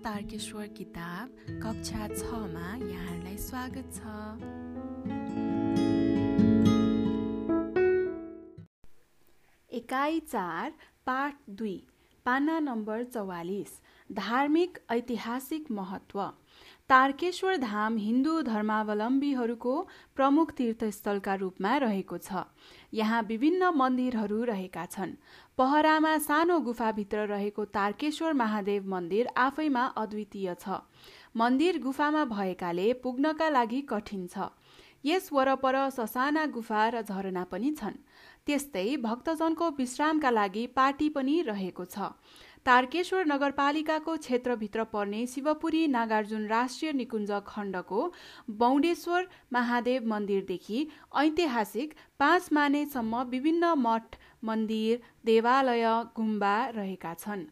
तारकेश्वर किताब कक्षा छमा यहाँहरूलाई स्वागत छ। एकाइ चार पाठ दुई। पाना नम्बर चौवालिस धार्मिक ऐतिहासिक महत्व तारकेश्वर धाम हिन्दू धर्मावलम्बीहरूको प्रमुख तीर्थस्थलका रूपमा रहेको छ। यहाँ विभिन्न मन्दिरहरू रहेका छन्। पहरामा सानो गुफाभित्र रहेको तारकेश्वर महादेव मन्दिर आफैमा अद्वितीय छ। मन्दिर गुफामा भएकाले पुग्नका लागि कठिन छ। यस वरपर ससाना गुफा र झरना पनि छन्। त्यस्तै भक्तजनको विश्रामका लागि पार्टी पनि रहेको छ। तारकेश्वर नगरपालिकाको क्षेत्रभित्र पर्ने शिवपुरी नागार्जुन राष्ट्रिय निकुञ्ज खण्डको बौडेश्वर महादेव मन्दिरदेखि ऐतिहासिक पाँच मानेसम्म विभिन्न मठ मन्दिर देवालय गुम्बा रहेका छन्।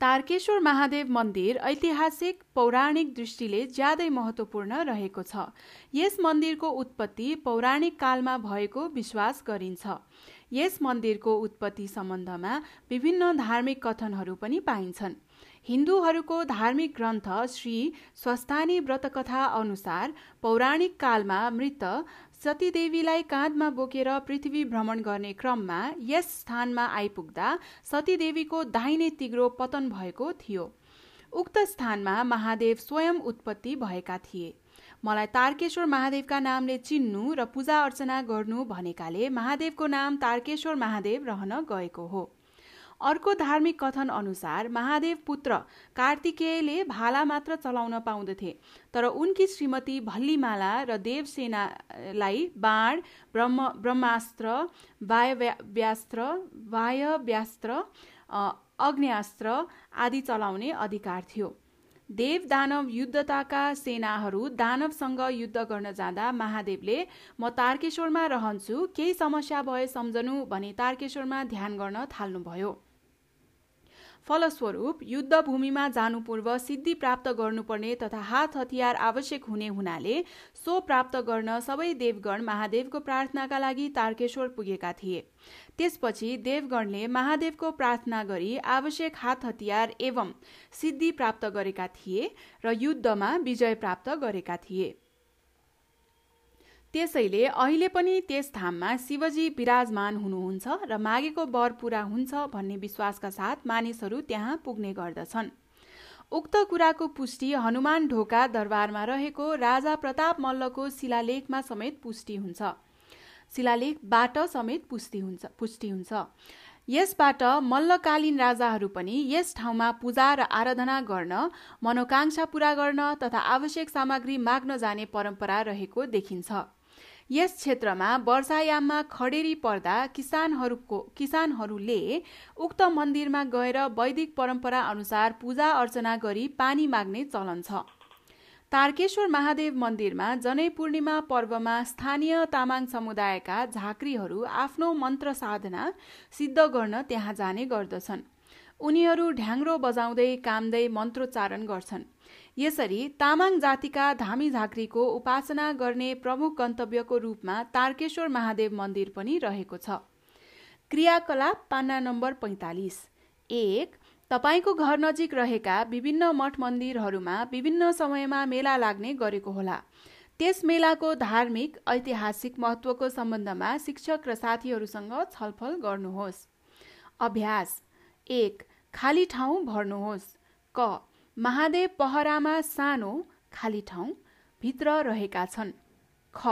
तारकेश्वर महादेव मन्दिर ऐतिहासिक पौराणिक दृष्टिले ज्यादै महत्वपूर्ण रहेको छ। यस मन्दिरको उत्पत्ति पौराणिक कालमा भएको विश्वास गरिन्छ। यस मन्दिरको उत्पत्ति सम्बन्धमा विभिन्न धार्मिक कथनहरू पनि पाइन्छन्। हिन्दूहरूको धार्मिक ग्रन्थ श्री स्वस्थानी व्रतकथा अनुसार पौराणिक कालमा मृत सतीदेवीलाई काँधमा बोकेर पृथ्वी भ्रमण गर्ने क्रममा यस स्थानमा आइपुग्दा सतीदेवीको दाहिने तिग्रो पतन भएको थियो। उक्त स्थानमा महादेव स्वयं उत्पत्ति भएका थिए। मलाई तारकेश्वर महादेवका नामले चिन्नु र पूजा अर्चना गर्नु भनेकाले महादेवको नाम तारकेश्वर महादेव रहन गएको हो। अर्को धार्मिक कथन अनुसार महादेव पुत्र कार्तिकेयले भाला मात्र चलाउन पाउँदथे तर उनकी श्रीमती भल्लीमाला र देवसेनालाई बाण ब्रह्म ब्रह्मास्त्र वायव्यास्त्र वायव्यास्त्र अग्न्यास्त्र आदि चलाउने अधिकार थियो। देव दानव युद्धताका सेनाहरू दानवसँग युद्ध गर्न जाँदा महादेवले म तारकेश्वरमा रहन्छु केही समस्या भए सम्झनु भने तारकेश्वरमा ध्यान गर्न थाल्नुभयो। फलस्वरूप युद्धभूमिमा जानु पूर्व सिद्धि प्राप्त गर्नुपर्ने तथा हात हतियार आवश्यक हुने हुनाले सो प्राप्त गर्न सबै देवगण महादेवको प्रार्थनाका लागि तारकेश्वर पुगेका थिए। त्यसपछि देवगणले महादेवको प्रार्थना गरी आवश्यक हात हतियार एवं सिद्धि प्राप्त गरेका थिए र युद्धमा विजय प्राप्त गरेका थिए। त्यसैले अहिले पनि त्यस धाममा शिवजी विराजमान हुनुहुन्छ र मागेको वर पूरा हुन्छ भन्ने विश्वासका साथ मानिसहरू त्यहाँ पुग्ने गर्दछन्। उक्त कुराको पुष्टि हनुमान ढोका दरबारमा रहेको राजा प्रताप मल्लको शिलालेखमा समेत पुष्टि हुन्छ। शिलालेखबाट समेत पुष्टि हुन्छ पुष्टि हुन्छ। यसबाट मल्लकालीन राजाहरू पनि यस ठाउँमा पूजा र आराधना गर्न मनोकांक्षा पूरा गर्न तथा आवश्यक सामग्री माग्न जाने परम्परा रहेको देखिन्छ। यस क्षेत्रमा वर्षायाममा खडेरी पर्दा किसानहरूको किसानहरूले उक्त मन्दिरमा गएर वैदिक परम्परा अनुसार पूजा अर्चना गरी पानी माग्ने चलन छ। तारकेश्वर महादेव मन्दिरमा जनै पूर्णिमा पर्वमा स्थानीय तामाङ समुदायका झाँक्रीहरू आफ्नो मन्त्र साधना सिद्ध गर्न त्यहाँ जाने गर्दछन्। उनीहरू ढ्याङ्ग्रो बजाउँदै कामदै मन्त्रोच्चारण गर्छन्। यसरी तामाङ जातिका धामी झाँक्रीको उपासना गर्ने प्रमुख गन्तव्यको रूपमा तारकेश्वर महादेव मन्दिर पनि रहेको छ। क्रियाकलाप पान्ना नम्बर पैँतालिस। एक तपाईँको घर नजिक रहेका विभिन्न मठ मन्दिरहरूमा विभिन्न समयमा मेला लाग्ने गरेको होला। त्यस मेलाको धार्मिक ऐतिहासिक महत्त्वको सम्बन्धमा शिक्षक र साथीहरूसँग छलफल गर्नुहोस्। अभ्यास। एक खाली ठाउँ भर्नुहोस्। क महादेव पहरामा सानो खाली ठाउँ भित्र रहेका छन्। ख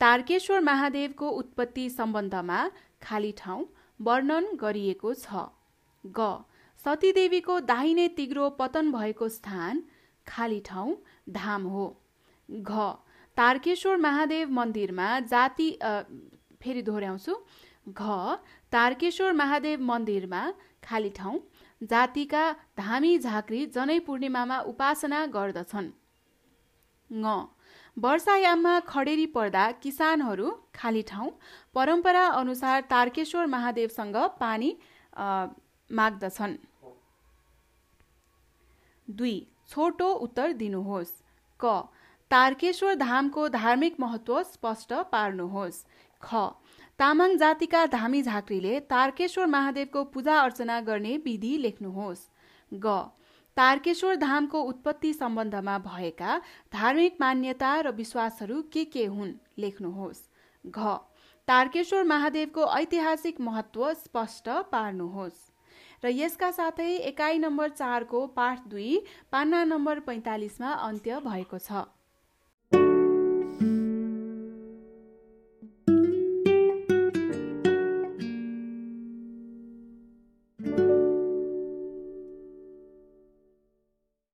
तारकेश्वर महादेवको उत्पत्ति सम्बन्धमा खाली ठाउँ वर्णन गरिएको छ। ग सतीदेवीको दाहिने तिग्रो पतन भएको स्थान खाली ठाउँ धाम हो। घ तारकेश्वर महादेव मन्दिरमा जाति फेरि दोहोऱ्याउँछु। घ तारकेश्वर महादेव मन्दिरमा खाली ठाउँ जातिका धामी झाँक्री जनै पूर्णिमामा उपासना गर्दछन्। ङ। वर्षायाममा खडेरी पर्दा किसानहरू खाली ठाउँ परम्परा अनुसार तारकेश्वर महादेवसँग पानी माग्दछन्। दुई। छोटो उत्तर दिनुहोस्। क। तारकेश्वर धामको धार्मिक महत्व स्पष्ट पार्नुहोस्। ख। तामाङ जातिका धामी झाँक्रीले तारकेश्वर महादेवको पूजा अर्चना गर्ने विधि लेख्नुहोस्। ग। तारकेश्वर धामको उत्पत्ति सम्बन्धमा भएका धार्मिक मान्यता र विश्वासहरू के के हुन् लेख्नुहोस्। घ। तारकेश्वर महादेवको ऐतिहासिक महत्व स्पष्ट पार्नुहोस्। र यसका साथै एकाइ नम्बर चारको पाठ दुई पान्ना नम्बर पैँतालिसमा अन्त्य भएको छ।